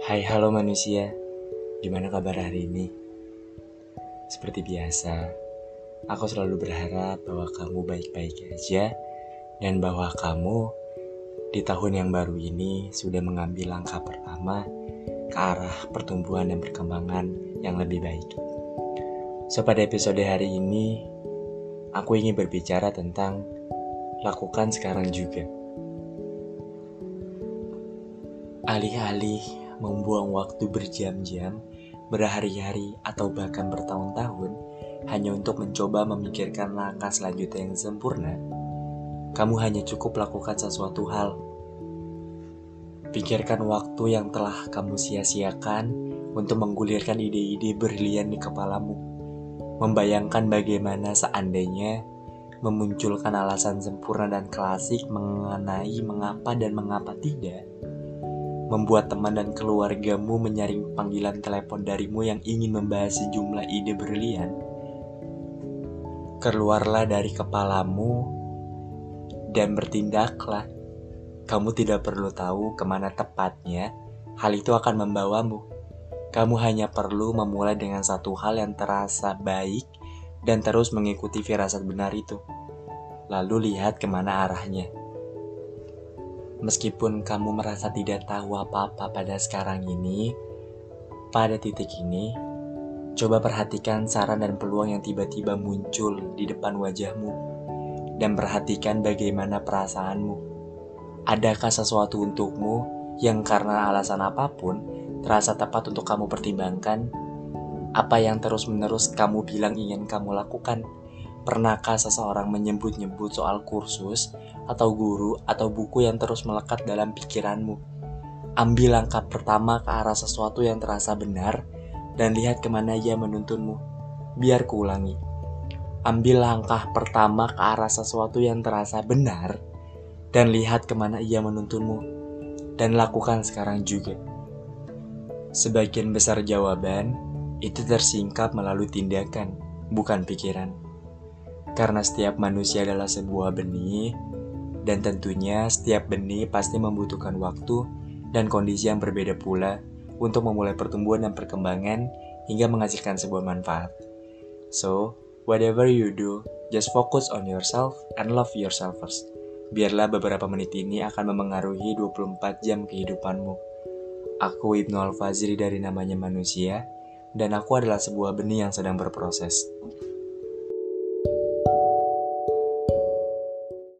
Hai halo manusia, gimana kabar hari ini? Seperti biasa, aku selalu berharap bahwa kamu baik-baik aja dan bahwa kamu di tahun yang baru ini sudah mengambil langkah pertama ke arah pertumbuhan dan perkembangan yang lebih baik. So pada episode hari ini, aku ingin berbicara tentang lakukan sekarang juga. Alih-alih membuang waktu berjam-jam, berhari-hari, atau bahkan bertahun-tahun hanya untuk mencoba memikirkan langkah selanjutnya yang sempurna, kamu hanya cukup lakukan sesuatu hal. Pikirkan waktu yang telah kamu sia-siakan untuk menggulirkan ide-ide berlian di kepalamu. Membayangkan bagaimana seandainya memunculkan alasan sempurna dan klasik mengenai mengapa dan mengapa tidak membuat teman dan keluargamu menyaring panggilan telepon darimu yang ingin membahas sejumlah ide berlian, keluarlah dari kepalamu dan bertindaklah. Kamu tidak perlu tahu ke mana tepatnya hal itu akan membawamu. Kamu hanya perlu memulai dengan satu hal yang terasa baik dan terus mengikuti firasat benar itu. Lalu lihat ke mana arahnya. Meskipun kamu merasa tidak tahu apa-apa pada sekarang ini, pada titik ini, coba perhatikan saran dan peluang yang tiba-tiba muncul di depan wajahmu, dan perhatikan bagaimana perasaanmu. Adakah sesuatu untukmu yang karena alasan apa pun terasa tepat untuk kamu pertimbangkan? Apa yang terus-menerus kamu bilang ingin kamu lakukan? Pernahkah seseorang menyebut-nyebut soal kursus atau guru atau buku yang terus melekat dalam pikiranmu? Ambil langkah pertama ke arah sesuatu yang terasa benar dan lihat ke mana ia menuntunmu. Biar kuulangi. Ambil langkah pertama ke arah sesuatu yang terasa benar dan lihat ke mana ia menuntunmu. Dan lakukan sekarang juga. Sebagian besar jawaban itu tersingkap melalui tindakan, bukan pikiran. Karena setiap manusia adalah sebuah benih, dan tentunya setiap benih pasti membutuhkan waktu dan kondisi yang berbeda pula untuk memulai pertumbuhan dan perkembangan hingga menghasilkan sebuah manfaat. So, whatever you do, just focus on yourself and love yourself first. Biarlah beberapa menit ini akan memengaruhi 24 jam kehidupanmu. Aku Ibnu Al-Fazri dari namanya manusia, dan aku adalah sebuah benih yang sedang berproses.